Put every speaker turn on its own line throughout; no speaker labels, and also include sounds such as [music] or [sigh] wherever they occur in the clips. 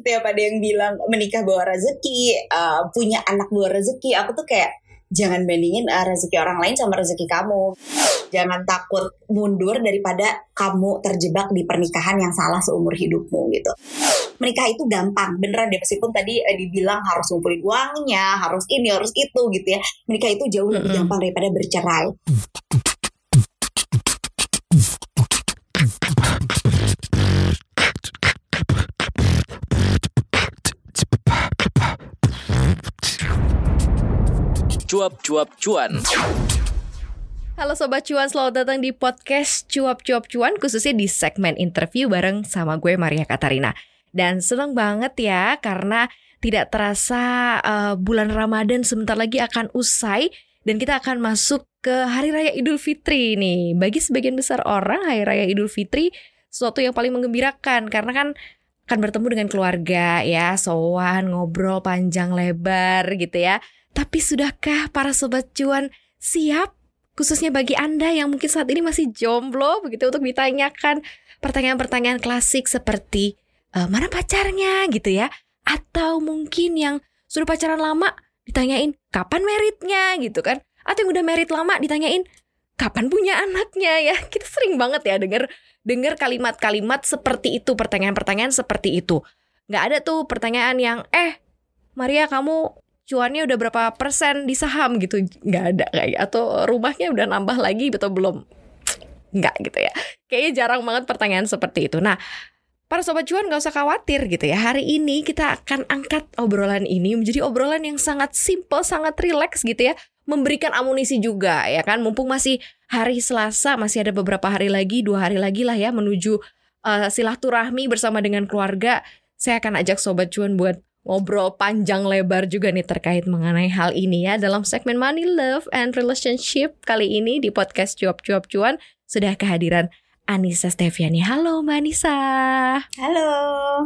setiap ada yang bilang menikah bawa rezeki, uh, punya anak bawa rezeki, aku tuh kayak jangan bandingin uh, rezeki orang lain sama rezeki kamu. Jangan takut mundur daripada kamu terjebak di pernikahan yang salah seumur hidupmu gitu. Menikah itu gampang, beneran deh meskipun tadi uh, dibilang harus ngumpulin uangnya, harus ini, harus itu gitu ya. Menikah itu jauh lebih gampang daripada bercerai.
Cuap-cuap cuan.
Halo Sobat Cuan, selamat datang di podcast Cuap-Cuap Cuan khususnya di segmen interview bareng sama gue Maria Katarina. Dan seneng banget ya karena tidak terasa uh, bulan Ramadan sebentar lagi akan usai dan kita akan masuk ke Hari Raya Idul Fitri nih. Bagi sebagian besar orang Hari Raya Idul Fitri sesuatu yang paling menggembirakan karena kan akan bertemu dengan keluarga ya, sowan, ngobrol panjang lebar gitu ya. Tapi sudahkah para sobat cuan siap khususnya bagi Anda yang mungkin saat ini masih jomblo begitu untuk ditanyakan pertanyaan-pertanyaan klasik seperti e, mana pacarnya? gitu ya. Atau mungkin yang sudah pacaran lama ditanyain kapan meritnya? gitu kan. Atau yang udah merit lama ditanyain kapan punya anaknya? ya. [laughs] Kita sering banget ya dengar dengar kalimat-kalimat seperti itu pertanyaan-pertanyaan seperti itu. Nggak ada tuh pertanyaan yang eh Maria kamu cuannya udah berapa persen di saham gitu. Nggak ada kayak atau rumahnya udah nambah lagi atau belum. Nggak gitu ya. Kayaknya jarang banget pertanyaan seperti itu. Nah para sobat cuan nggak usah khawatir gitu ya. Hari ini kita akan angkat obrolan ini menjadi obrolan yang sangat simple sangat rileks gitu ya. Memberikan amunisi juga ya kan? Mumpung masih hari Selasa masih ada beberapa hari lagi dua hari lagi lah ya menuju uh, silaturahmi bersama dengan keluarga. Saya akan ajak sobat cuan buat ngobrol panjang lebar juga nih terkait mengenai hal ini ya dalam segmen Money, Love, and Relationship kali ini di podcast Cuap-Cuap Cuan sudah kehadiran Anissa Steviani. Halo Mbak Anissa.
Halo.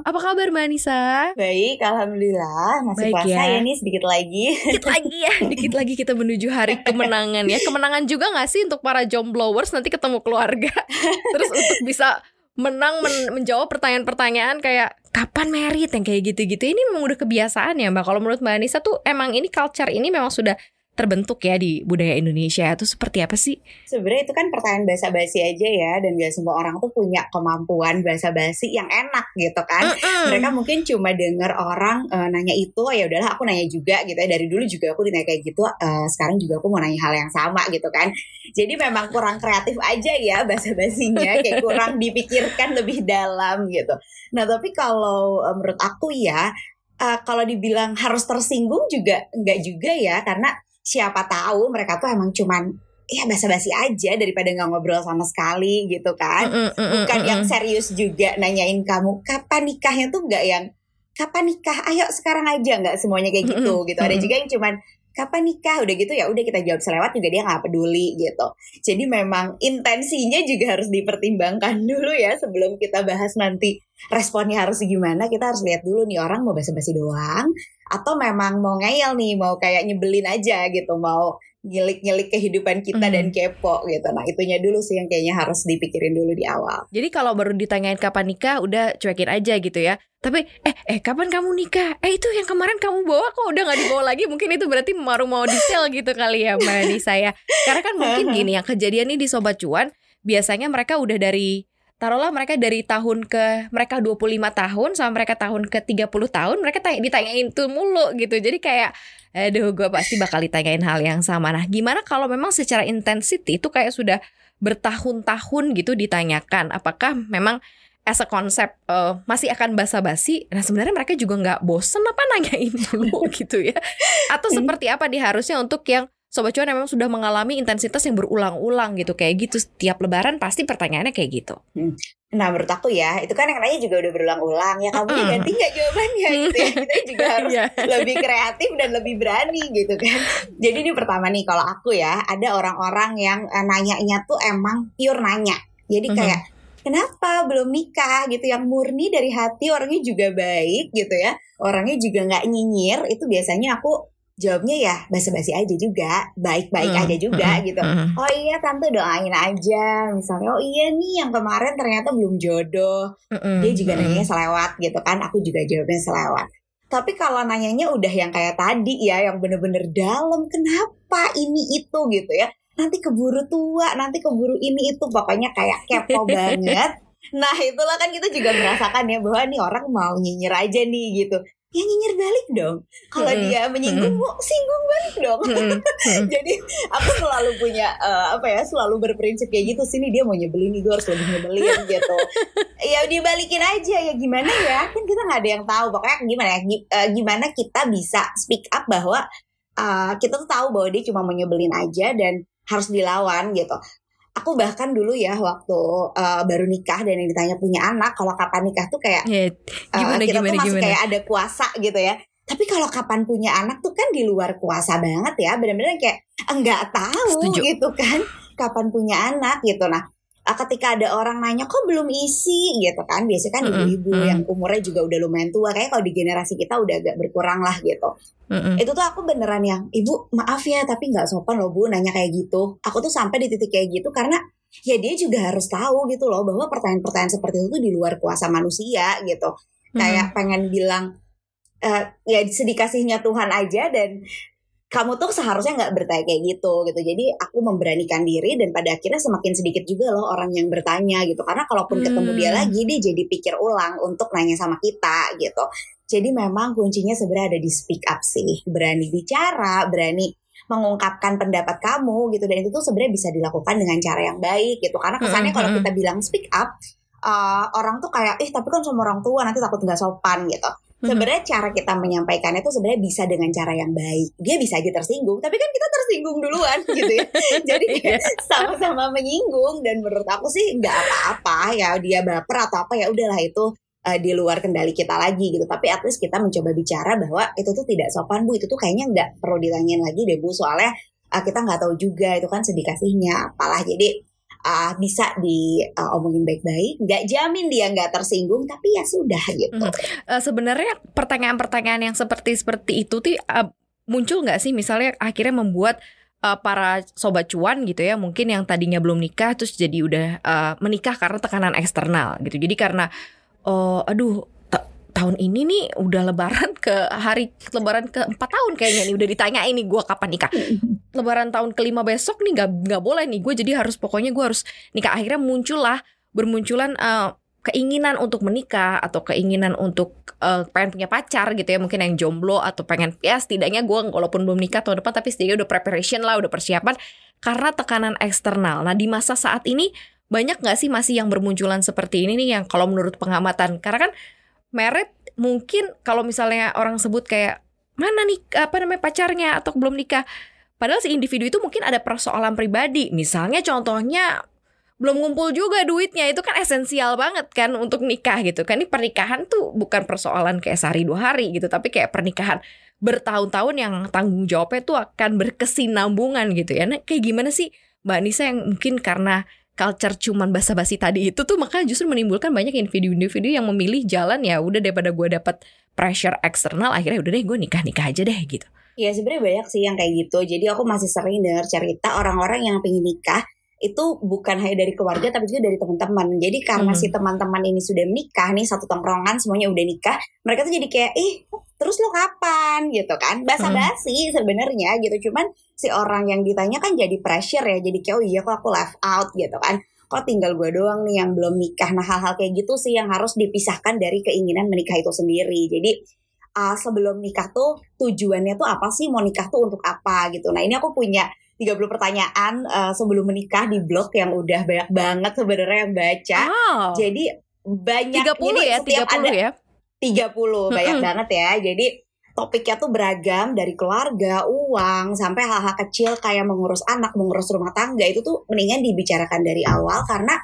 Apa kabar Mbak Anissa?
Baik, alhamdulillah. Masih
Baik
puasa
ya.
ya. nih sedikit lagi.
Dikit lagi ya, [laughs] dikit lagi kita menuju hari kemenangan ya. Kemenangan juga gak sih untuk para jomblowers nanti ketemu keluarga. [laughs] Terus untuk bisa menang men [laughs] menjawab pertanyaan-pertanyaan kayak kapan merit? yang kayak gitu-gitu. Ini memang udah kebiasaan ya mbak. Kalau menurut mbak Anissa tuh emang ini culture ini memang sudah terbentuk ya di budaya Indonesia itu seperti apa sih?
Sebenarnya itu kan pertanyaan basa-basi aja ya dan gak semua orang tuh punya kemampuan basa-basi yang enak gitu kan.
Mm-mm.
Mereka mungkin cuma denger orang eh, nanya itu ya udahlah aku nanya juga gitu ya. Dari dulu juga aku ditanya kayak gitu. eh, sekarang juga aku mau nanya hal yang sama gitu kan. Jadi memang kurang kreatif aja ya basa-basinya [laughs] kayak kurang dipikirkan lebih dalam gitu. Nah, tapi kalau eh, menurut aku ya eh, kalau dibilang harus tersinggung juga enggak juga ya karena siapa tahu mereka tuh emang cuman ya basa-basi aja daripada nggak ngobrol sama sekali gitu kan.
Mm-mm, mm-mm,
bukan yang
mm-mm.
serius juga nanyain kamu kapan nikahnya? tuh nggak yang kapan nikah? Ayo sekarang aja. Nggak semuanya kayak gitu
Mm-mm,
gitu. Ada juga yang cuman kapan nikah? Udah gitu ya udah kita jawab selewat juga dia nggak peduli gitu. Jadi memang intensinya juga harus dipertimbangkan [laughs] dulu ya sebelum kita bahas nanti responnya harus gimana. Kita harus lihat dulu nih orang mau basa-basi doang atau memang mau ngeyel nih mau kayak nyebelin aja gitu mau ngilik-ngilik kehidupan kita
Hmm.
dan kepo gitu nah itunya dulu sih yang kayaknya harus dipikirin dulu di awal
Jadi kalau baru ditanyain kapan nikah udah cuekin aja gitu ya. Tapi eh eh kapan kamu nikah? Eh itu yang kemarin kamu bawa kok udah nggak dibawa lagi? Mungkin itu berarti baru mau detail gitu kali ya Mbak Anissa ya. Karena kan mungkin [laughs] gini yang kejadian ini di Sobat Cuan biasanya mereka udah dari taruhlah mereka dari tahun ke mereka 25 tahun sama mereka tahun ke 30 tahun mereka tanya, ditanyain tuh mulu gitu. Jadi kayak aduh gue pasti bakal ditanyain hal yang sama. Nah, gimana kalau memang secara intensity itu kayak sudah bertahun-tahun gitu ditanyakan apakah memang as a konsep eh, masih akan basa-basi. Nah, sebenarnya mereka juga nggak bosen apa nanyain [laughs] dulu gitu ya. Atau seperti apa nih harusnya untuk yang sobat cuan memang sudah mengalami intensitas yang berulang-ulang gitu kayak gitu setiap lebaran pasti pertanyaannya kayak gitu.
Nah menurut aku ya itu kan yang nanya juga udah berulang-ulang ya kamu
Mm-mm.
ganti nggak jawabannya [laughs] gitu ya kita juga harus
Iya.
lebih kreatif dan lebih berani gitu kan. Jadi ini pertama nih kalau aku ya ada orang-orang yang eh, nanyanya tuh emang pure nanya. Jadi kayak kenapa belum nikah gitu yang murni dari hati orangnya juga baik gitu ya orangnya juga nggak nyinyir itu biasanya aku jawabnya ya basa-basi aja juga, baik-baik
Hmm,
aja juga
hmm,
gitu.
hmm.
Oh iya tante doain aja misalnya oh iya nih yang kemarin ternyata belum jodoh. Dia juga nanyanya selewat gitu kan aku juga jawabnya selewat. Tapi kalau nanyanya udah yang kayak tadi ya yang bener-bener dalam kenapa ini itu? gitu ya. Nanti keburu tua nanti keburu ini itu. Pokoknya kayak kepo [laughs] banget. Nah itulah kan kita juga merasakan ya bahwa nih orang mau nyinyir aja nih gitu ya nyinyir balik dong. Kalau dia menyinggung mau singgung balik dong.
Mm-mm, [laughs] mm-mm.
jadi aku selalu punya eh, apa ya selalu berprinsip kayak gitu sini dia mau nyebelin nih gue harus lebih nyebelin gitu. Ya dibalikin aja ya gimana ya? Kan kita nggak ada yang tahu. Pokoknya gimana ya eh, gimana kita bisa speak up bahwa eh, kita tuh tahu bahwa dia cuma mau nyebelin aja dan harus dilawan gitu aku bahkan dulu ya waktu eh, baru nikah dan yang ditanya punya anak kalau kapan nikah tuh kayak
Ya,
eh,
gimana
kita
gimana
tuh masih
gimana?
kayak ada kuasa gitu ya. Tapi kalau kapan punya anak tuh kan di luar kuasa banget ya. Benar-benar kayak enggak tahu
Setuju.
gitu kan kapan punya anak gitu. Nah, ketika ada orang nanya kok belum isi gitu kan. Biasanya kan ibu-ibu
mm.
yang umurnya juga udah lumayan tua. Kayak kalau di generasi kita udah agak berkurang lah gitu.
Mm-mm.
Itu tuh aku beneran yang, ibu maaf ya tapi nggak sopan loh bu nanya kayak gitu. Aku tuh sampai di titik kayak gitu karena ya dia juga harus tahu gitu loh bahwa pertanyaan-pertanyaan seperti itu tuh di luar kuasa manusia gitu kayak pengen bilang eh, ya sedikasihnya Tuhan aja dan kamu tuh seharusnya nggak bertanya kayak gitu gitu jadi aku memberanikan diri dan pada akhirnya semakin sedikit juga loh orang yang bertanya gitu karena kalaupun ketemu dia
Hmm.
lagi dia jadi pikir ulang untuk nanya sama kita gitu jadi memang kuncinya sebenarnya ada di speak up sih berani bicara berani mengungkapkan pendapat kamu gitu dan itu tuh sebenarnya bisa dilakukan dengan cara yang baik gitu karena kesannya
Mm-mm,
kalau
mm-mm.
kita bilang speak up uh, orang tuh kayak ih tapi kan sama orang tua nanti takut nggak sopan gitu. Sebenarnya cara kita menyampaikannya itu sebenarnya bisa dengan cara yang baik. Dia bisa aja tersinggung tapi kan kita tersinggung duluan [laughs] gitu ya. Jadi kayak sama-sama menyinggung dan menurut aku sih nggak apa-apa ya dia baper atau apa ya udahlah itu uh, di luar kendali kita lagi gitu. Tapi at least kita mencoba bicara bahwa itu tuh tidak sopan bu. Itu tuh kayaknya nggak perlu ditanyain lagi deh bu. Soalnya uh, kita nggak tahu juga itu kan sedih kasihnya apalah. Jadi uh, bisa diomongin baik-baik. Nggak jamin dia nggak tersinggung tapi ya sudah gitu.
Mhm. Eh, sebenarnya pertanyaan-pertanyaan yang seperti seperti itu tuh eh, muncul nggak sih? Misalnya akhirnya membuat eh, para sobat cuan gitu ya mungkin yang tadinya belum nikah terus jadi udah eh, menikah karena tekanan eksternal gitu. Jadi karena oh aduh tahun ini nih udah lebaran ke hari lebaran ke empat tahun kayaknya nih udah ditanya ini gue kapan nikah. [laughs] Lebaran tahun kelima besok nih nggak nggak boleh nih gue jadi harus pokoknya gue harus nikah. Akhirnya muncullah bermunculan eh, keinginan untuk menikah atau keinginan untuk eh, pengen punya pacar gitu ya mungkin yang jomblo atau pengen ya setidaknya gue walaupun belum nikah tahun depan tapi setidaknya udah preparation lah udah persiapan. Karena tekanan eksternal. Nah di masa saat ini banyak nggak sih masih yang bermunculan seperti ini nih yang kalau menurut pengamatan? Karena kan merit mungkin kalau misalnya orang sebut kayak mana nih apa namanya pacarnya atau belum nikah? Padahal si individu itu mungkin ada persoalan pribadi. Misalnya contohnya belum ngumpul juga duitnya. Itu kan esensial banget kan untuk nikah gitu kan. Ini pernikahan tuh bukan persoalan kayak sehari dua hari gitu tapi kayak pernikahan bertahun-tahun yang tanggung jawabnya tuh akan berkesinambungan gitu ya. Nah, kayak gimana sih Mbak Nisa yang mungkin karena culture cuman basa-basi tadi itu tuh makanya justru menimbulkan banyak individu-individu yang memilih jalan ya udah daripada gue dapat pressure eksternal akhirnya udah deh gue nikah-nikah aja deh gitu
Ya sebenarnya banyak sih yang kayak gitu. Jadi aku masih sering dengar cerita orang-orang yang pengen nikah itu bukan hanya dari keluarga tapi juga dari teman-teman. Jadi karena
Hmm.
si teman-teman ini sudah menikah nih satu tongkrongan semuanya udah nikah, mereka tuh jadi kayak ih terus lo kapan gitu kan? Basa-basi sebenarnya gitu. Cuman si orang yang ditanya kan jadi pressure ya. Jadi kayak oh iya kok aku left out gitu kan. Kok tinggal gue doang nih yang belum nikah. Nah hal-hal kayak gitu sih yang harus dipisahkan dari keinginan menikah itu sendiri. Jadi uh, sebelum nikah tuh tujuannya tuh apa sih mau nikah tuh untuk apa gitu. Nah ini aku punya 30 pertanyaan uh, sebelum menikah di blog yang udah banyak banget sebenarnya yang baca.
oh
Jadi banyak
30
jadi
ya
setiap
30
ada
ya
30 banyak banget ya. Jadi topiknya tuh beragam dari keluarga, uang sampai hal-hal kecil kayak mengurus anak, mengurus rumah tangga itu tuh mendingan dibicarakan dari awal karena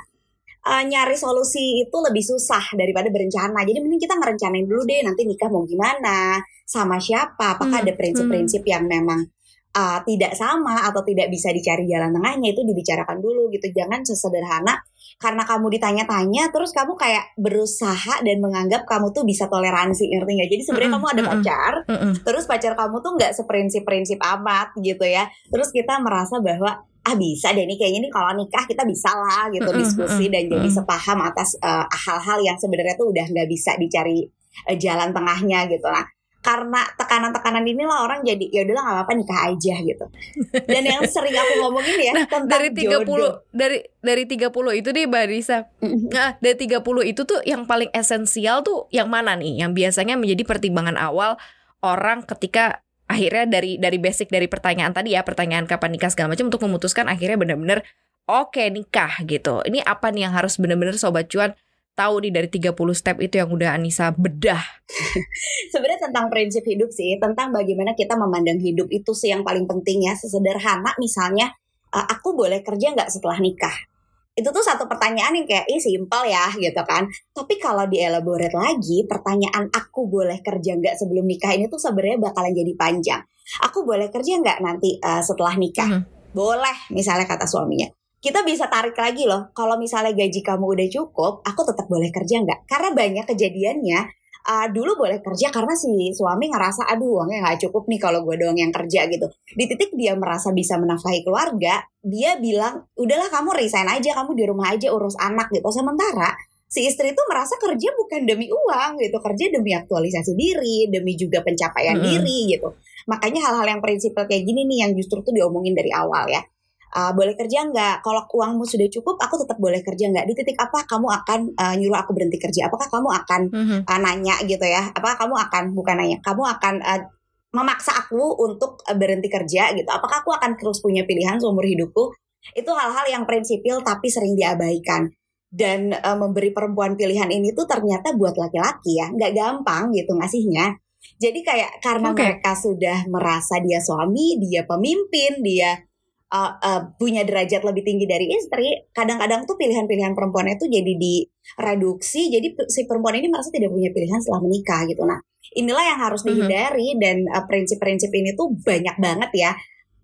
uh, nyari solusi itu lebih susah daripada berencana. Jadi mending kita ngerencanain dulu deh nanti nikah mau gimana, sama siapa, apakah
Hmm,
ada prinsip-prinsip yang memang uh, tidak sama atau tidak bisa dicari jalan tengahnya itu dibicarakan dulu gitu jangan sesederhana karena kamu ditanya-tanya terus kamu kayak berusaha dan menganggap kamu tuh bisa toleransi ngerti nggak? Jadi sebenarnya
Mm-mm,
kamu ada pacar
Mm-mm.
terus pacar kamu tuh nggak seprinsip-prinsip amat gitu ya. Terus kita merasa bahwa ah bisa deh nih kayaknya nih kalau nikah kita bisa lah gitu
Mm-mm,
diskusi dan jadi sepaham atas eh, hal-hal yang sebenarnya tuh udah nggak bisa dicari eh, jalan tengahnya gitu. Nah karena tekanan-tekanan inilah orang jadi ya udahlah nggak apa-apa nikah aja gitu dan yang sering aku ngomongin ya [laughs]
Nah,
tentang
dari 30
jodoh
dari dari 30 itu deh Mbak Risa. Nah, dari 30 itu tuh yang paling esensial tuh yang mana nih? Yang biasanya menjadi pertimbangan awal orang ketika akhirnya dari dari basic dari pertanyaan tadi ya, pertanyaan kapan nikah segala macam untuk memutuskan akhirnya benar-benar oke nikah gitu. Ini apa nih yang harus benar-benar sobat cuan tahu nih dari 30 step itu yang udah Anissa bedah. [laughs]
sebenarnya tentang prinsip hidup sih, tentang bagaimana kita memandang hidup itu sih yang paling penting ya. Sesederhana misalnya, uh, aku boleh kerja nggak setelah nikah? Itu tuh satu pertanyaan yang kayak, ih simpel ya gitu kan. Tapi kalau dielaborate lagi, pertanyaan aku boleh kerja nggak sebelum nikah ini tuh sebenarnya bakalan jadi panjang. Aku boleh kerja nggak nanti uh, setelah nikah?
Mhm.
Boleh, misalnya kata suaminya. Kita bisa tarik lagi loh, kalau misalnya gaji kamu udah cukup, aku tetap boleh kerja nggak? Karena banyak kejadiannya uh, dulu boleh kerja karena si suami ngerasa aduh uangnya nggak cukup nih kalau gue doang yang kerja gitu. Di titik dia merasa bisa menafkahi keluarga dia bilang udahlah kamu resign aja kamu di rumah aja urus anak gitu. Sementara si istri itu merasa kerja bukan demi uang gitu. Kerja demi aktualisasi diri demi juga pencapaian
Mm-mm.
diri gitu. Makanya hal-hal yang prinsipal kayak gini nih yang justru tuh diomongin dari awal ya Uh, boleh kerja nggak? Kalau uangmu sudah cukup, aku tetap boleh kerja nggak? Di titik apa kamu akan uh, nyuruh aku berhenti kerja? Apakah kamu akan
Mhm.
uh, nanya gitu ya apakah kamu akan bukan nanya kamu akan uh, memaksa aku untuk uh, berhenti kerja gitu apakah aku akan terus punya pilihan seumur hidupku itu hal-hal yang prinsipil tapi sering diabaikan dan uh, memberi perempuan pilihan ini tuh ternyata buat laki-laki ya nggak gampang gitu ngasihnya jadi kayak karena
Oke.
mereka sudah merasa dia suami dia pemimpin dia uh, uh, punya derajat lebih tinggi dari istri kadang-kadang tuh pilihan-pilihan perempuannya tuh jadi direduksi jadi si perempuan ini merasa tidak punya pilihan setelah menikah gitu. Nah inilah yang harus
Mhm.
dihindari dan uh, prinsip-prinsip ini tuh banyak banget ya.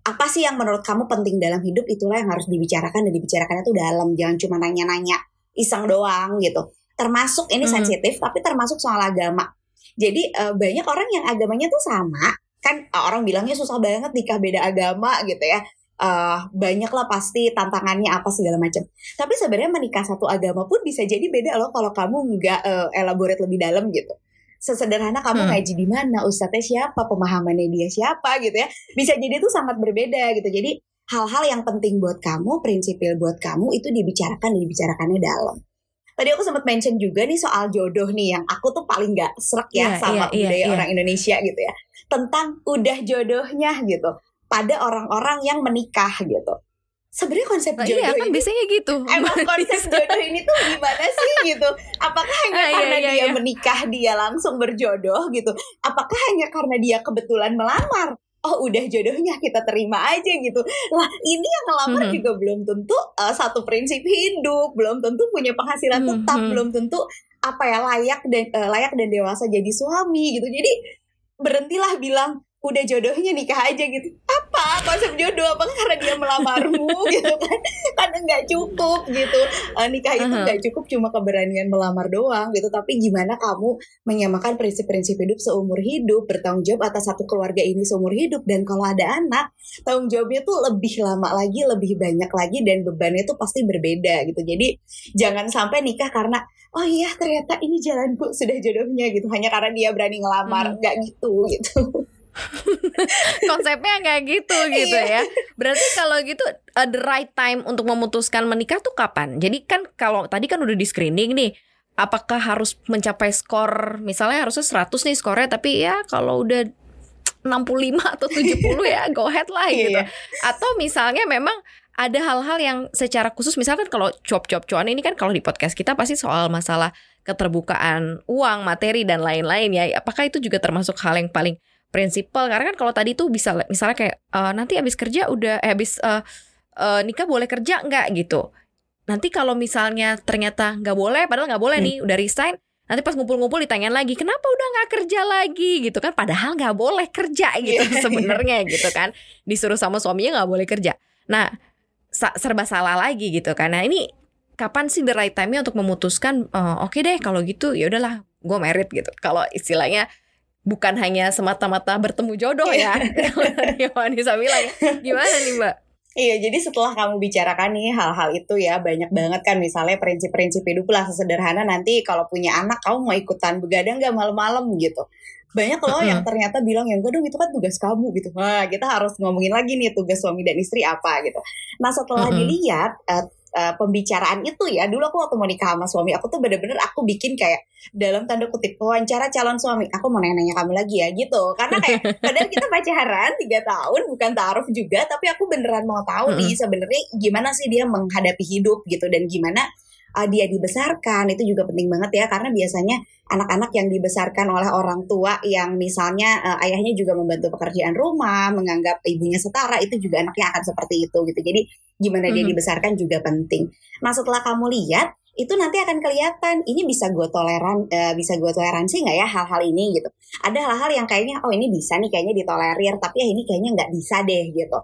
Apa sih yang menurut kamu penting dalam hidup? Itulah yang harus dibicarakan dan dibicarakannya tuh dalam jangan cuma nanya-nanya iseng doang gitu. Termasuk ini
Mhm.
sensitif tapi termasuk soal agama. Jadi uh, banyak orang yang agamanya tuh sama. Kan uh, orang bilangnya susah banget nikah beda agama gitu ya uh, banyak lah pasti tantangannya apa segala macam. Tapi sebenarnya menikah satu agama pun bisa jadi beda loh kalau kamu nggak uh, elaborate lebih dalam gitu. Sesederhana kamu
Hmm.
ngaji di mana, ustadznya siapa, pemahamannya dia siapa gitu ya. Bisa jadi itu sangat berbeda gitu. Jadi hal-hal yang penting buat kamu, prinsipil buat kamu itu dibicarakan dibicarakannya dalam. Tadi aku sempat mention juga nih soal jodoh nih yang aku tuh paling nggak serak ya
Iya,
sama
iya, iya,
budaya
iya.
orang Indonesia gitu ya. Tentang udah jodohnya gitu pada orang-orang yang menikah gitu. Sebenarnya konsep
Nah,
jodoh
iya kan
ini
biasanya gitu.
emang [laughs] konsep jodoh ini tuh gimana sih gitu? Apakah hanya
Ah, iya,
karena
iya,
dia
iya.
menikah dia langsung berjodoh gitu? Apakah hanya karena dia kebetulan melamar? Oh udah jodohnya kita terima aja gitu. Lah ini yang ngelamar
Mhm.
juga belum tentu uh, satu prinsip hidup, belum tentu punya penghasilan tetap,
Mhm.
belum tentu apa ya layak dan uh, layak dan dewasa jadi suami gitu. Jadi berhentilah bilang udah jodohnya nikah aja gitu. Apa? Konsep jodoh apakah karena dia melamarmu [laughs] gitu kan. Kan nggak cukup gitu. Eh, nikah itu nggak cukup cuma keberanian melamar doang gitu. Tapi gimana kamu menyamakan prinsip-prinsip hidup seumur hidup bertanggung jawab atas satu keluarga ini seumur hidup dan kalau ada anak tanggung jawabnya tuh lebih lama lagi lebih banyak lagi dan bebannya tuh pasti berbeda gitu. Jadi jangan sampai nikah karena oh iya ternyata ini jalanku sudah jodohnya gitu. Hanya karena dia berani ngelamar.
Mhm.
nggak gitu gitu [laughs]
Konsepnya kayak gitu gitu
Iya.
ya. Berarti kalau gitu uh, the right time untuk memutuskan menikah tuh kapan? Jadi kan kalau tadi kan udah di screening nih, apakah harus mencapai skor misalnya harusnya 100 nih skornya tapi ya kalau udah 65 atau 70 ya go ahead lah gitu.
Iya.
Atau misalnya memang ada hal-hal yang secara khusus misalkan kalau cuap-cuap cuan ini kan kalau di podcast kita pasti soal masalah keterbukaan uang, materi dan lain-lain ya. Apakah itu juga termasuk hal yang paling prinsipal? Karena kan kalau tadi tuh bisa misalnya kayak eh, nanti habis kerja udah eh, habis eh, eh, nikah boleh kerja nggak gitu. Nanti kalau misalnya ternyata nggak boleh, padahal nggak boleh
Hmm.
nih, udah resign. nanti pas ngumpul-ngumpul ditanyain lagi kenapa udah nggak kerja lagi gitu kan padahal nggak boleh kerja [laughs] gitu
Iya.
sebenarnya gitu kan disuruh sama suaminya nggak boleh kerja nah serba salah lagi gitu kan nah ini kapan sih the right time-nya untuk memutuskan "Eh, oke deh kalau gitu ya udahlah gue merit gitu kalau istilahnya bukan hanya semata-mata bertemu jodoh ya [laughs] tadi Vanessa bilang gimana nih mbak
Iya, jadi setelah kamu bicarakan nih hal-hal itu ya banyak banget kan misalnya prinsip-prinsip hidup lah sesederhana nanti kalau punya anak kamu mau ikutan begadang gak malam-malam gitu. Banyak loh yang ternyata bilang yang dong itu kan tugas kamu gitu. Wah, kita harus ngomongin lagi nih tugas suami dan istri apa gitu. Nah, setelah dilihat eh, eh, pembicaraan itu ya, dulu aku waktu mau nikah sama suami, aku tuh bener-bener aku bikin kayak dalam tanda kutip wawancara calon suami. Aku mau nanya-nanya kamu lagi ya gitu. Karena kayak [laughs] padahal kita pacaran tiga tahun bukan taruh juga tapi aku beneran mau tahu nih sebenarnya gimana sih dia menghadapi hidup gitu dan gimana uh, dia dibesarkan itu juga penting banget ya karena biasanya anak-anak yang dibesarkan oleh orang tua yang misalnya uh, ayahnya juga membantu pekerjaan rumah menganggap ibunya setara itu juga anaknya akan seperti itu gitu jadi gimana dia
Mhm.
dibesarkan juga penting nah setelah kamu lihat itu nanti akan kelihatan ini bisa gue toleran eh, bisa gue toleransi nggak ya hal-hal ini gitu ada hal-hal yang kayaknya oh ini bisa nih kayaknya ditolerir tapi ya ini kayaknya nggak bisa deh gitu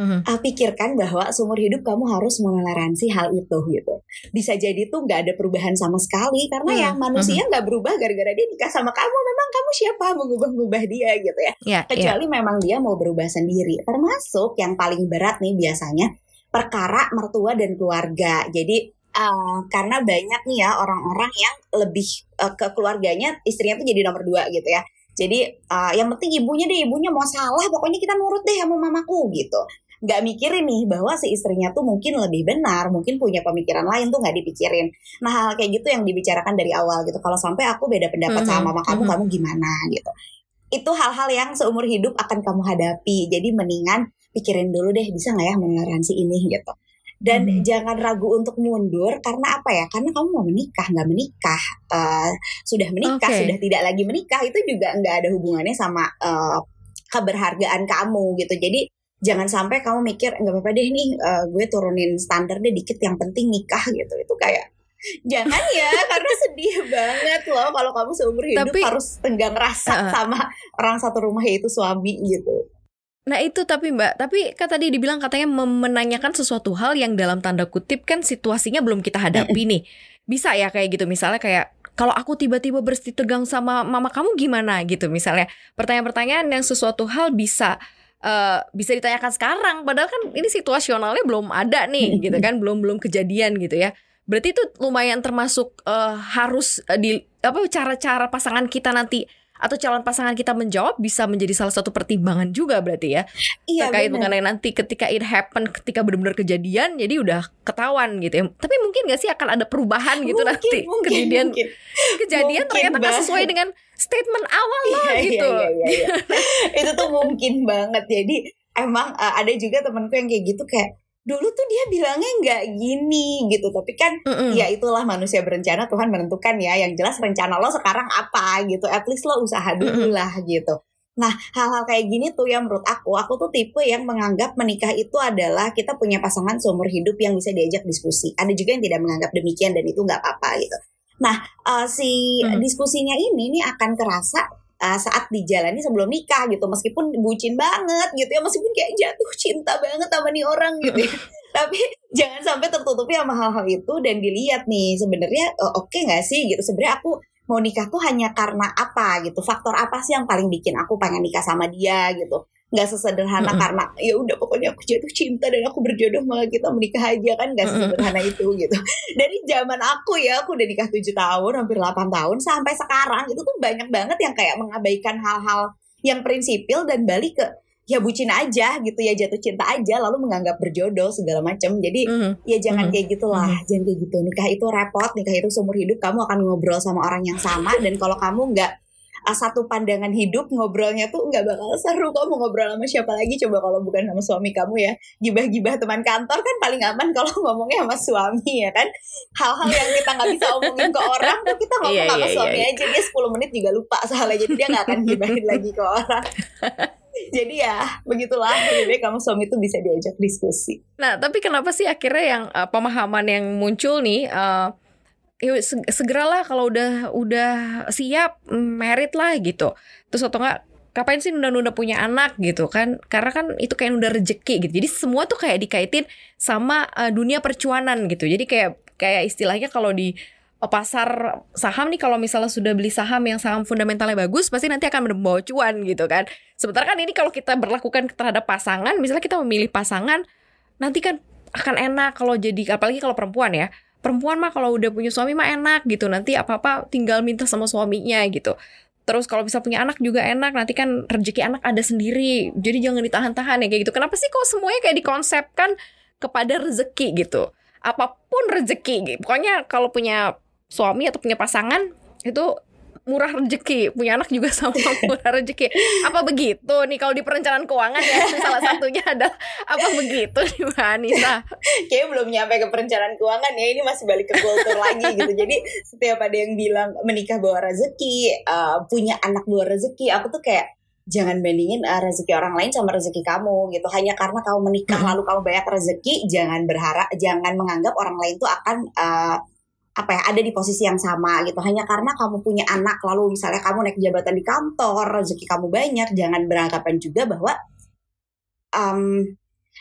Mhm.
uh, pikirkan bahwa seumur hidup kamu harus mentoleransi hal itu gitu. Bisa jadi tuh nggak ada perubahan sama sekali karena
Hmm,
yang manusia nggak berubah gara-gara dia nikah sama kamu. Memang kamu siapa mengubah-ubah dia gitu ya.
ya ya
Kecuali memang dia mau berubah sendiri. Termasuk yang paling berat nih biasanya perkara mertua dan keluarga. Jadi uh, karena banyak nih ya orang-orang yang lebih uh, ke keluarganya istrinya tuh jadi nomor dua gitu ya. Jadi uh, yang penting ibunya deh ibunya mau salah pokoknya kita nurut deh sama mamaku gitu. Nggak mikirin nih bahwa si istrinya tuh mungkin lebih benar, mungkin punya pemikiran lain tuh nggak dipikirin. Nah hal kayak gitu yang dibicarakan dari awal gitu. Kalau sampai aku beda pendapat
Mhm,
sama mama kamu,
mhm.
kamu gimana gitu. Itu hal-hal yang seumur hidup akan kamu hadapi. Jadi mendingan pikirin dulu deh bisa nggak ya mentoleransi ini gitu. Dan
Mhm.
jangan ragu untuk mundur karena apa ya? Karena kamu mau menikah nggak menikah, eh, sudah menikah
Oke.
sudah tidak lagi menikah itu juga nggak ada hubungannya sama eh, keberhargaan kamu gitu. Jadi jangan sampai kamu mikir nggak apa-apa deh nih eh, gue turunin standar deh dikit yang penting nikah gitu. Itu kayak jangan ya karena sedih banget loh kalau kamu seumur hidup
Tapi-
harus tenggang rasa
Uh-uh.
sama orang satu rumah yaitu suami gitu.
Nah itu tapi mbak, tapi kan tadi dibilang katanya menanyakan sesuatu hal yang dalam tanda kutip kan situasinya belum kita hadapi nih. Bisa ya kayak gitu. Misalnya kayak kalau aku tiba-tiba bersih tegang sama mama kamu gimana? gitu. Misalnya pertanyaan-pertanyaan yang sesuatu hal bisa eh, bisa ditanyakan sekarang. Padahal kan ini situasionalnya belum ada nih gitu kan. Belum belum kejadian gitu ya. Berarti itu lumayan termasuk eh, harus eh, di apa cara-cara pasangan kita nanti atau calon pasangan kita menjawab bisa menjadi salah satu pertimbangan juga berarti ya
Iya
terkait
benar.
mengenai nanti ketika it happen ketika benar-benar kejadian jadi udah ketahuan gitu ya tapi mungkin gak sih akan ada perubahan gitu
Mungkin,
nanti
mungkin,
kejadian
mungkin.
kejadian
Mungkin
ternyata
banget.
sesuai dengan statement awal loh
Iya,
gitu
Iya, iya, iya. itu tuh mungkin banget. Jadi emang uh, ada juga temanku yang kayak gitu kayak dulu tuh dia bilangnya nggak gini gitu. Tapi kan
Mm-mm.
ya itulah manusia berencana Tuhan menentukan ya. Yang jelas rencana lo sekarang apa gitu. At least lo usaha dulu lah gitu. Nah hal-hal kayak gini tuh yang menurut aku, aku tuh tipe yang menganggap menikah itu adalah kita punya pasangan seumur hidup yang bisa diajak diskusi. Ada juga yang tidak menganggap demikian dan itu nggak apa-apa gitu. Nah uh, si
Hmm.
diskusinya ini nih akan kerasa uh, saat dijalani sebelum nikah gitu. Meskipun bucin banget gitu ya. Meskipun kayak jatuh cinta banget sama nih orang gitu ya. [laughs] tapi jangan sampai tertutupi sama hal-hal itu dan dilihat nih sebenarnya uh, oke nggak sih gitu. Sebenarnya aku mau nikah tuh hanya karena apa gitu? Faktor apa sih yang paling bikin aku pengen nikah sama dia gitu nggak sesederhana
Mm-mm.
karena ya udah pokoknya aku jatuh cinta dan aku berjodoh malah kita menikah aja kan nggak sesederhana itu gitu [laughs] dari zaman aku ya aku udah nikah 7 tahun hampir 8 tahun sampai sekarang itu tuh banyak banget yang kayak mengabaikan hal-hal yang prinsipil dan balik ke ya bucin aja gitu ya jatuh cinta aja lalu menganggap berjodoh segala macam jadi
Mhm.
ya jangan
Mhm.
kayak gitulah jangan kayak gitu nikah itu repot nikah itu seumur hidup kamu akan ngobrol sama orang yang sama dan kalau kamu nggak satu pandangan hidup ngobrolnya tuh nggak bakal seru. Kamu ngobrol sama siapa lagi? Coba kalau bukan sama suami kamu ya. Gibah-gibah teman kantor kan paling aman [laughs] kalau ngomongnya sama suami ya kan? Hal-hal yang kita nggak bisa omongin ke orang tuh kita ngomong
Iya,
sama
iya,
suami
iya.
aja. Dia 10 menit juga lupa soalnya jadi dia nggak akan gibahin lagi ke orang. [laughs] Jadi ya begitulah. Lebih baik kamu suami tuh bisa diajak diskusi.
Nah, tapi kenapa sih akhirnya yang uh, pemahaman yang muncul nih uh, ya segeralah kalau udah udah siap merit lah gitu. Terus atau enggak ngapain sih nunda-nunda punya anak? gitu kan. Karena kan itu kayak udah rezeki gitu. Jadi semua tuh kayak dikaitin sama uh, dunia percuanan gitu. Jadi kayak kayak istilahnya kalau di pasar saham nih kalau misalnya sudah beli saham yang saham fundamentalnya bagus pasti nanti akan membawa cuan gitu kan. Sementara kan ini kalau kita berlakukan terhadap pasangan misalnya kita memilih pasangan nanti kan akan enak kalau jadi apalagi kalau perempuan ya perempuan mah kalau udah punya suami mah enak gitu nanti apa apa tinggal minta sama suaminya gitu Terus kalau bisa punya anak juga enak, nanti kan rezeki anak ada sendiri. Jadi jangan ditahan-tahan ya kayak gitu. Kenapa sih kok semuanya kayak dikonsepkan kepada rezeki gitu? Apa pun rezeki gitu. Pokoknya kalau punya suami atau punya pasangan itu murah rezeki punya anak juga [laughs] sama murah rezeki apa begitu nih kalau di perencanaan keuangan ya? [laughs] Salah satunya ada apa begitu nih mbak Anissa? [laughs]
Kayaknya belum nyampe ke perencanaan keuangan ya. Ini masih balik ke kultur lagi gitu. Jadi setiap ada yang bilang menikah bawa rezeki uh, punya anak bawa rezeki aku tuh kayak jangan bandingin uh, rezeki orang lain sama rezeki kamu gitu. Hanya karena kamu menikah lalu kamu banyak rezeki jangan berharap jangan menganggap orang lain tuh akan uh, apa ya ada di posisi yang sama gitu. Hanya karena kamu punya anak lalu misalnya kamu naik jabatan di kantor rezeki kamu banyak jangan beranggapan juga bahwa um,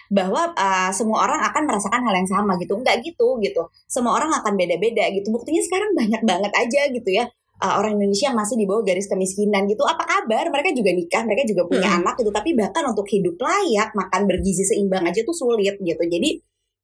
bahwa uh, semua orang akan merasakan hal yang sama gitu. Enggak gitu gitu. Semua orang akan beda-beda gitu. Buktinya sekarang banyak banget aja gitu ya uh, orang Indonesia yang masih di bawah garis kemiskinan gitu. Apa kabar? Mereka juga nikah mereka juga punya hmm. anak gitu. Tapi bahkan untuk hidup layak makan bergizi seimbang aja tuh sulit gitu. Jadi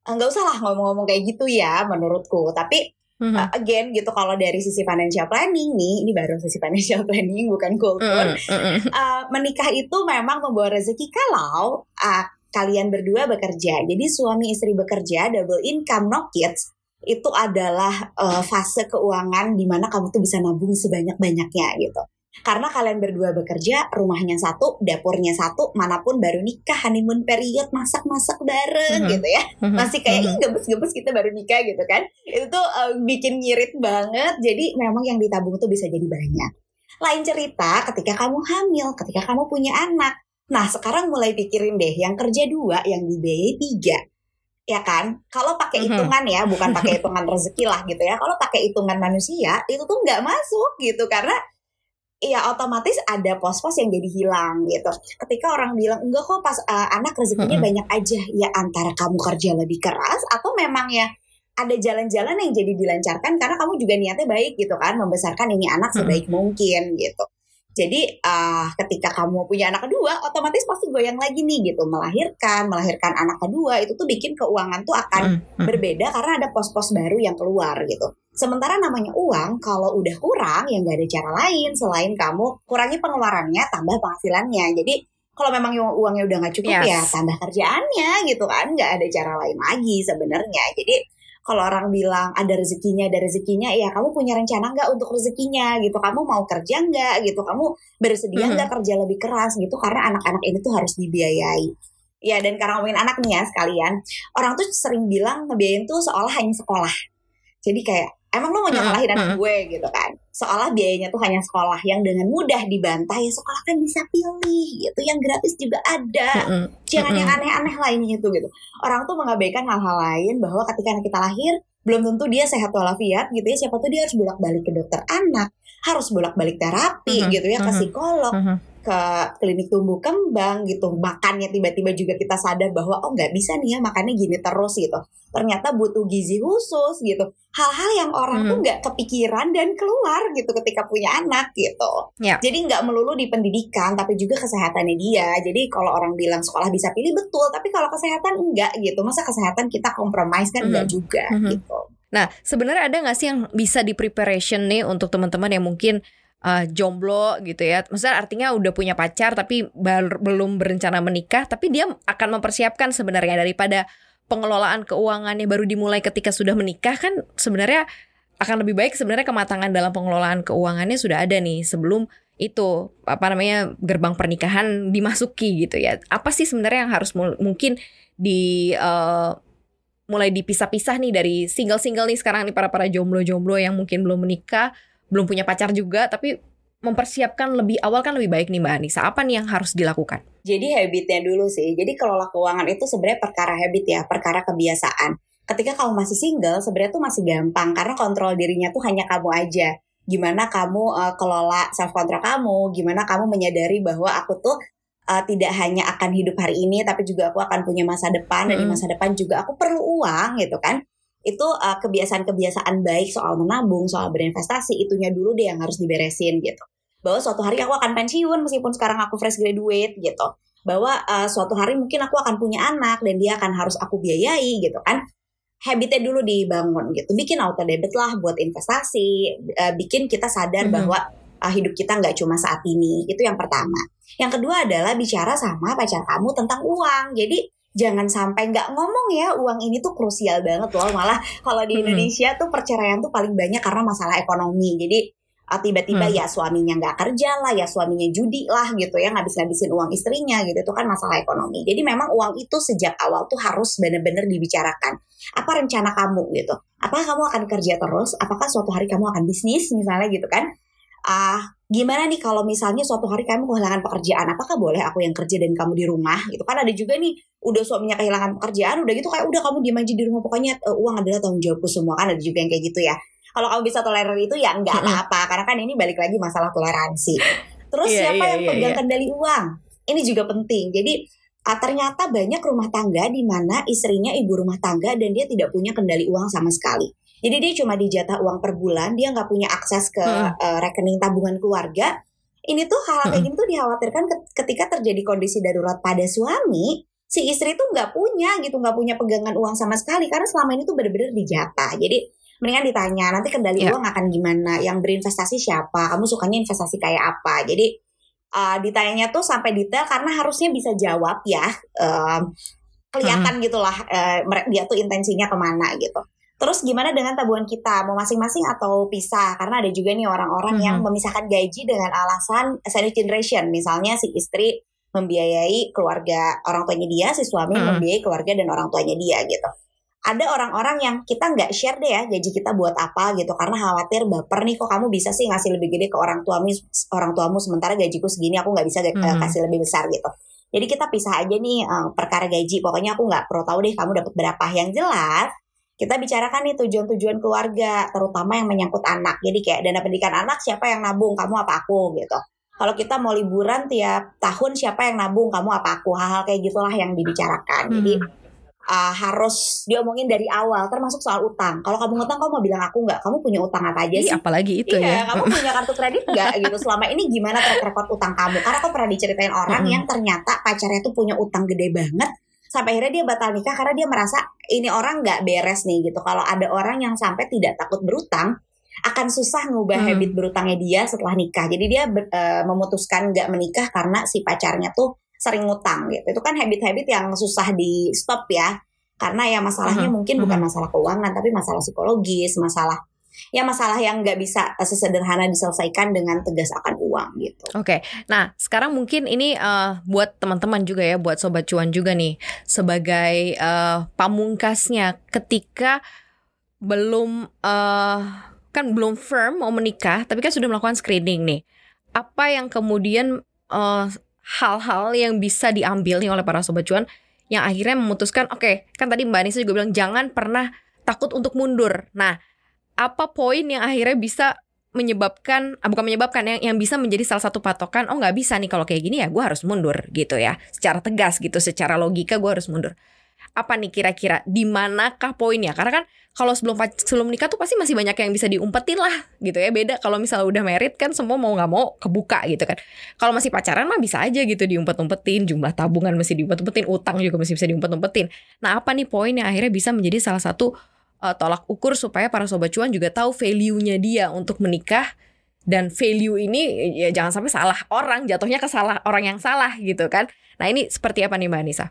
nggak usah lah ngomong-ngomong kayak gitu ya menurutku. Tapi Mm-hmm. Uh, again gitu kalau dari sisi financial planning nih, ini baru sisi financial [laughs] planning bukan kultur. Mm-hmm. Uh, menikah itu memang membawa rezeki kalau uh, kalian berdua bekerja. Jadi suami istri bekerja, double income, no kids itu adalah uh, fase keuangan di mana kamu tuh bisa nabung sebanyak-banyaknya gitu. Karena kalian berdua bekerja, rumahnya satu, dapurnya satu, mana pun baru nikah, honeymoon period, masak-masak bareng mm -hmm. gitu ya. Mm -hmm. Masih kayak, mm -hmm. ih gebes-gebes kita baru nikah gitu kan. Itu tuh uh, bikin ngirit banget, jadi memang yang ditabung tuh bisa jadi banyak. Lain cerita ketika kamu hamil, ketika kamu punya anak. Nah sekarang mulai pikirin deh, yang kerja dua, yang dibiayai tiga ya kan kalau pakai mm-hmm. hitungan ya bukan pakai hitungan [laughs] rezeki lah gitu ya kalau pakai hitungan manusia itu tuh nggak masuk gitu karena ya otomatis ada pos-pos yang jadi hilang gitu. Ketika orang bilang enggak kok pas uh, anak rezekinya hmm. banyak aja, ya antara kamu kerja lebih keras atau memang ya ada jalan-jalan yang jadi dilancarkan karena kamu juga niatnya baik gitu kan, membesarkan ini anak sebaik hmm. mungkin gitu. Jadi uh, ketika kamu punya anak kedua, otomatis pasti goyang lagi nih gitu, melahirkan, melahirkan anak kedua itu tuh bikin keuangan tuh akan hmm. berbeda karena ada pos-pos baru yang keluar gitu. Sementara namanya uang, kalau udah kurang ya nggak ada cara lain selain kamu kurangi pengeluarannya, tambah penghasilannya. Jadi kalau memang uangnya udah nggak cukup ya yes. ya tambah kerjaannya gitu kan, nggak ada cara lain lagi sebenarnya. Jadi kalau orang bilang ada rezekinya, ada rezekinya, ya kamu punya rencana nggak untuk rezekinya gitu? Kamu mau kerja nggak gitu? Kamu bersedia nggak -hmm. kerja lebih keras gitu? Karena anak-anak ini tuh harus dibiayai. Ya dan karena ngomongin anak nih ya sekalian, orang tuh sering bilang ngebiayain tuh seolah hanya sekolah. Jadi kayak emang lo mau nyekolahin anak gue gitu kan? Seolah biayanya tuh hanya sekolah yang dengan mudah dibantah ya sekolah kan bisa pilih gitu. Yang gratis juga ada. Jangan yang aneh-aneh lainnya itu gitu. Orang tuh mengabaikan hal-hal lain bahwa ketika anak kita lahir belum tentu dia sehat walafiat gitu ya. Siapa tuh dia harus bolak-balik ke dokter anak harus bolak-balik terapi gitu ya ke psikolog ke klinik tumbuh kembang gitu makannya tiba-tiba juga kita sadar bahwa oh nggak bisa nih ya makannya gini terus gitu ternyata butuh gizi khusus gitu hal-hal yang orang hmm. tuh nggak kepikiran dan keluar gitu ketika punya anak gitu yeah. jadi nggak melulu di pendidikan tapi juga kesehatannya dia jadi kalau orang bilang sekolah bisa pilih betul tapi kalau kesehatan enggak gitu masa kesehatan kita kompromis kan hmm. enggak juga hmm. gitu
Nah, sebenarnya ada nggak sih yang bisa di preparation nih untuk teman-teman yang mungkin uh, jomblo gitu ya. Maksudnya artinya udah punya pacar tapi belum berencana menikah, tapi dia akan mempersiapkan sebenarnya daripada pengelolaan keuangannya baru dimulai ketika sudah menikah kan sebenarnya akan lebih baik sebenarnya kematangan dalam pengelolaan keuangannya sudah ada nih sebelum itu apa namanya gerbang pernikahan dimasuki gitu ya. Apa sih sebenarnya yang harus mungkin di uh, mulai dipisah-pisah nih dari single-single nih sekarang nih para para jomblo-jomblo yang mungkin belum menikah belum punya pacar juga tapi mempersiapkan lebih awal kan lebih baik nih Mbak Anissa. Apa nih yang harus dilakukan?
Jadi habitnya dulu sih. Jadi kelola keuangan itu sebenarnya perkara habit ya, perkara kebiasaan. ketika kamu masih single sebenarnya tuh masih gampang karena kontrol dirinya tuh hanya kamu aja gimana kamu uh, kelola self control kamu gimana kamu menyadari bahwa aku tuh uh, tidak hanya akan hidup hari ini tapi juga aku akan punya masa depan dan di masa depan juga aku perlu uang gitu kan itu uh, kebiasaan-kebiasaan baik soal menabung soal berinvestasi itunya dulu deh yang harus diberesin gitu. Bahwa suatu hari aku akan pensiun meskipun sekarang aku fresh graduate gitu. Bahwa uh, suatu hari mungkin aku akan punya anak dan dia akan harus aku biayai gitu kan. Habitnya dulu dibangun gitu. Bikin auto debit lah buat investasi uh, bikin kita sadar mm -hmm. bahwa uh, hidup kita nggak cuma saat ini. Itu yang pertama. Yang kedua adalah bicara sama pacar kamu tentang uang. Jadi jangan sampai nggak ngomong ya uang ini tuh krusial banget loh malah kalau di Indonesia tuh perceraian tuh paling banyak karena masalah ekonomi jadi uh, tiba-tiba hmm. ya suaminya nggak kerja lah, ya suaminya judi lah gitu ya, ngabis-ngabisin uang istrinya gitu, itu kan masalah ekonomi. Jadi memang uang itu sejak awal tuh harus benar-benar dibicarakan. Apa rencana kamu gitu? Apakah kamu akan kerja terus? Apakah suatu hari kamu akan bisnis misalnya gitu kan? Ah, gimana nih kalau misalnya suatu hari kamu kehilangan pekerjaan, apakah boleh aku yang kerja dan kamu di rumah? Gitu. Kan ada juga nih, udah suaminya kehilangan pekerjaan, udah gitu kayak udah kamu diem aja di rumah, pokoknya uh, uang adalah tanggung jawabku semua. Kan ada juga yang kayak gitu ya. Kalau kamu bisa toleran itu ya nggak apa-apa. Karena kan ini balik lagi masalah toleransi. Terus yeah, siapa yeah, yang yeah, pegang yeah. kendali uang? Ini juga penting. Jadi uh, ternyata banyak rumah tangga di mana istrinya ibu rumah tangga dan dia tidak punya kendali uang sama sekali jadi dia cuma dijatah uang per bulan dia nggak punya akses ke hmm. uh, rekening tabungan keluarga. Ini tuh hal kayak gini tuh dikhawatirkan ketika terjadi kondisi darurat pada suami si istri tuh nggak punya gitu nggak punya pegangan uang sama sekali karena selama ini tuh bener-bener dijatah. Jadi mendingan ditanya nanti kendali yeah. uang akan gimana? Yang berinvestasi siapa? Kamu sukanya investasi kayak apa? Jadi uh, ditanyanya tuh sampai detail karena harusnya bisa jawab ya um, kelihatan hmm. gitulah uh, dia tuh intensinya ke mana gitu Terus gimana dengan tabungan kita? Mau masing-masing atau pisah? Karena ada juga nih orang-orang hmm. yang memisahkan gaji dengan alasan sandwich generation. Misalnya si istri membiayai keluarga orang tuanya dia, si suami hmm. membiayai keluarga dan orang tuanya dia gitu ada orang-orang yang kita nggak share deh ya gaji kita buat apa gitu karena khawatir baper nih kok kamu bisa sih ngasih lebih gede ke orang tuamu orang tuamu sementara gajiku segini aku nggak bisa mm -hmm. kasih lebih besar gitu jadi kita pisah aja nih um, perkara gaji pokoknya aku nggak perlu tahu deh kamu dapat berapa yang jelas kita bicarakan nih tujuan-tujuan keluarga terutama yang menyangkut anak jadi kayak dana pendidikan anak siapa yang nabung kamu apa aku gitu kalau kita mau liburan tiap tahun siapa yang nabung kamu apa aku hal-hal kayak gitulah yang dibicarakan jadi hmm uh, harus diomongin dari awal termasuk soal utang. Kalau kamu ngutang kamu mau bilang aku nggak, kamu punya utang apa aja sih?
Iya, apalagi itu
iya,
ya.
kamu punya kartu kredit nggak [laughs] gitu? Selama ini gimana track record utang kamu? Karena aku pernah diceritain orang hmm. yang ternyata pacarnya tuh punya utang gede banget sampai akhirnya dia batal nikah karena dia merasa ini orang nggak beres nih gitu. Kalau ada orang yang sampai tidak takut berutang akan susah ngubah hmm. habit berutangnya dia setelah nikah. Jadi dia uh, memutuskan nggak menikah karena si pacarnya tuh sering ngutang gitu. Itu kan habit-habit yang susah di stop ya. Karena ya masalahnya uh -huh. mungkin uh -huh. bukan masalah keuangan tapi masalah psikologis, masalah ya masalah yang nggak bisa sesederhana diselesaikan dengan tegas akan uang gitu.
Oke, okay. nah sekarang mungkin ini uh, buat teman-teman juga ya, buat sobat cuan juga nih sebagai uh, pamungkasnya ketika belum uh, kan belum firm mau menikah, tapi kan sudah melakukan screening nih. Apa yang kemudian uh, hal-hal yang bisa diambil nih oleh para sobat cuan yang akhirnya memutuskan oke okay, kan tadi Mbak Anissa juga bilang jangan pernah takut untuk mundur. Nah, apa poin yang akhirnya bisa menyebabkan ah, bukan menyebabkan yang yang bisa menjadi salah satu patokan oh nggak bisa nih kalau kayak gini ya gue harus mundur gitu ya secara tegas gitu secara logika gue harus mundur apa nih kira-kira di manakah poinnya? Karena kan kalau sebelum sebelum nikah tuh pasti masih banyak yang bisa diumpetin lah gitu ya. Beda kalau misalnya udah merit kan semua mau nggak mau kebuka gitu kan. Kalau masih pacaran mah bisa aja gitu diumpet-umpetin, jumlah tabungan masih diumpet-umpetin, utang juga masih bisa diumpet-umpetin. Nah, apa nih poin yang akhirnya bisa menjadi salah satu uh, tolak ukur supaya para sobat cuan juga tahu value-nya dia untuk menikah. Dan value ini ya jangan sampai salah orang jatuhnya ke salah orang yang salah gitu kan. Nah, ini seperti apa nih Mbak Anissa?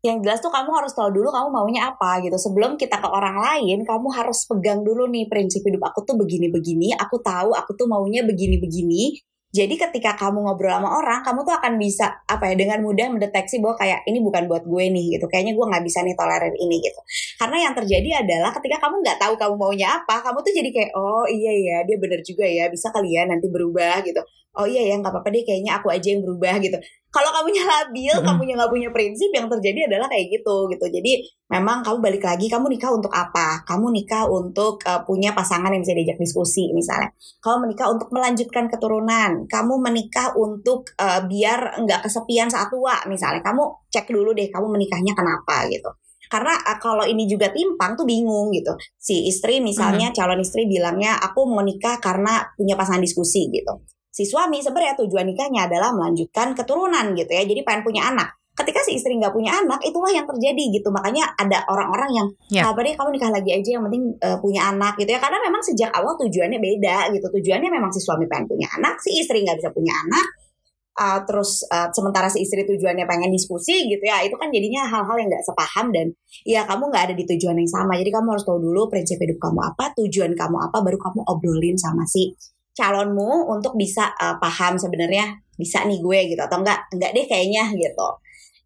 yang jelas tuh kamu harus tahu dulu kamu maunya apa gitu. Sebelum kita ke orang lain kamu harus pegang dulu nih prinsip hidup aku tuh begini-begini. Aku tahu aku tuh maunya begini-begini. Jadi ketika kamu ngobrol sama orang kamu tuh akan bisa apa ya dengan mudah mendeteksi bahwa kayak ini bukan buat gue nih gitu. Kayaknya gue nggak bisa nih toleran ini gitu karena yang terjadi adalah ketika kamu nggak tahu kamu maunya apa kamu tuh jadi kayak oh iya ya dia bener juga ya bisa kalian ya nanti berubah gitu. Oh iya ya nggak apa-apa deh kayaknya aku aja yang berubah gitu. Kalau kamunya labil mm -hmm. kamunya nggak punya prinsip yang terjadi adalah kayak gitu gitu. Jadi memang kamu balik lagi kamu nikah untuk apa? Kamu nikah untuk uh, punya pasangan yang bisa diajak diskusi misalnya. Kamu menikah untuk melanjutkan keturunan. Kamu menikah untuk uh, biar nggak kesepian saat tua misalnya. Kamu cek dulu deh kamu menikahnya kenapa gitu karena uh, kalau ini juga timpang tuh bingung gitu. Si istri misalnya hmm. calon istri bilangnya aku mau nikah karena punya pasangan diskusi gitu. Si suami sebenarnya tujuan nikahnya adalah melanjutkan keturunan gitu ya jadi pengen punya anak. Ketika si istri nggak punya anak itulah yang terjadi gitu. Makanya ada orang-orang yang yeah. apa deh kamu nikah lagi aja yang penting uh, punya anak gitu ya. Karena memang sejak awal tujuannya beda gitu. Tujuannya memang si suami pengen punya anak si istri nggak bisa punya anak uh, terus uh, sementara si istri tujuannya pengen diskusi gitu ya itu kan jadinya hal-hal yang nggak sepaham dan ya kamu nggak ada di tujuan yang sama. Jadi kamu harus tahu dulu prinsip hidup kamu apa tujuan kamu apa baru kamu obrolin sama si calonmu untuk bisa uh, paham sebenarnya bisa nih gue gitu atau enggak enggak deh kayaknya gitu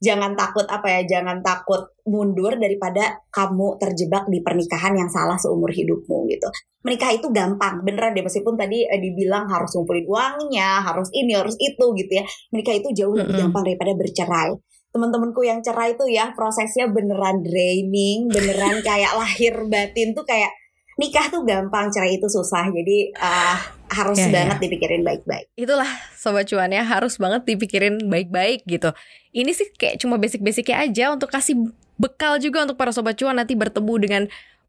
jangan takut apa ya jangan takut mundur daripada kamu terjebak di pernikahan yang salah seumur hidupmu gitu. Menikah itu gampang beneran deh meskipun tadi eh, dibilang harus ngumpulin uangnya harus ini harus itu gitu ya. Menikah itu jauh lebih gampang daripada bercerai. Teman-temanku yang cerai itu ya prosesnya beneran draining beneran [laughs] kayak lahir batin tuh kayak nikah tuh gampang cerai itu susah. Jadi uh, harus ya, banget ya. dipikirin baik-baik.
Itulah sobat cuan ya. Harus banget dipikirin baik-baik gitu. Ini sih kayak cuma basic-basicnya aja untuk kasih bekal juga untuk para sobat cuan nanti bertemu dengan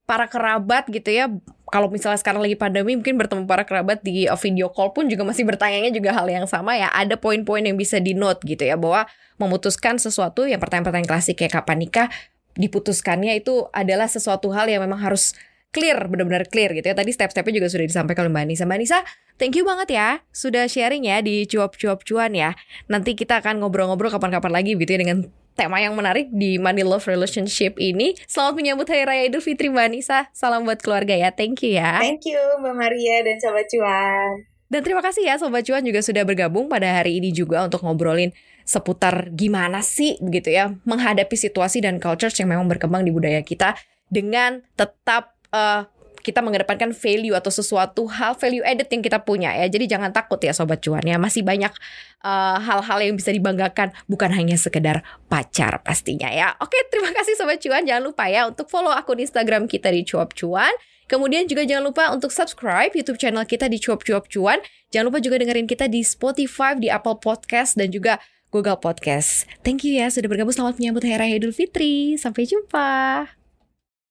para kerabat gitu ya. Kalau misalnya sekarang lagi pandemi mungkin bertemu para kerabat di video call pun juga masih bertanya juga hal yang sama ya. Ada poin-poin yang bisa di note gitu ya bahwa memutuskan sesuatu yang pertanyaan-pertanyaan klasik kayak kapan nikah diputuskannya itu adalah sesuatu hal yang memang harus clear, benar-benar clear gitu ya. Tadi step-stepnya juga sudah disampaikan oleh Mbak Anissa. Mbak Anissa, thank you banget ya sudah sharing ya di cuap-cuap cuan ya. Nanti kita akan ngobrol-ngobrol kapan-kapan lagi gitu ya dengan tema yang menarik di Money Love Relationship ini. Selamat menyambut Hari Raya Idul Fitri Mbak Anissa. Salam buat keluarga ya. Thank you ya.
Thank you Mbak Maria dan Sobat Cuan.
Dan terima kasih ya Sobat Cuan juga sudah bergabung pada hari ini juga untuk ngobrolin seputar gimana sih begitu ya menghadapi situasi dan culture yang memang berkembang di budaya kita dengan tetap uh, kita mengedepankan value atau sesuatu hal value added yang kita punya ya. Jadi jangan takut ya sobat cuan ya. Masih banyak eh, hal-hal uh, yang bisa dibanggakan bukan hanya sekedar pacar pastinya ya. Oke, terima kasih sobat cuan. Jangan lupa ya untuk follow akun Instagram kita di cuap cuan. Kemudian juga jangan lupa untuk subscribe YouTube channel kita di cuap cuap cuan. Jangan lupa juga dengerin kita di Spotify, di Apple Podcast dan juga Google Podcast. Thank you ya sudah bergabung. Selamat menyambut Hari Raya Idul Fitri. Sampai jumpa.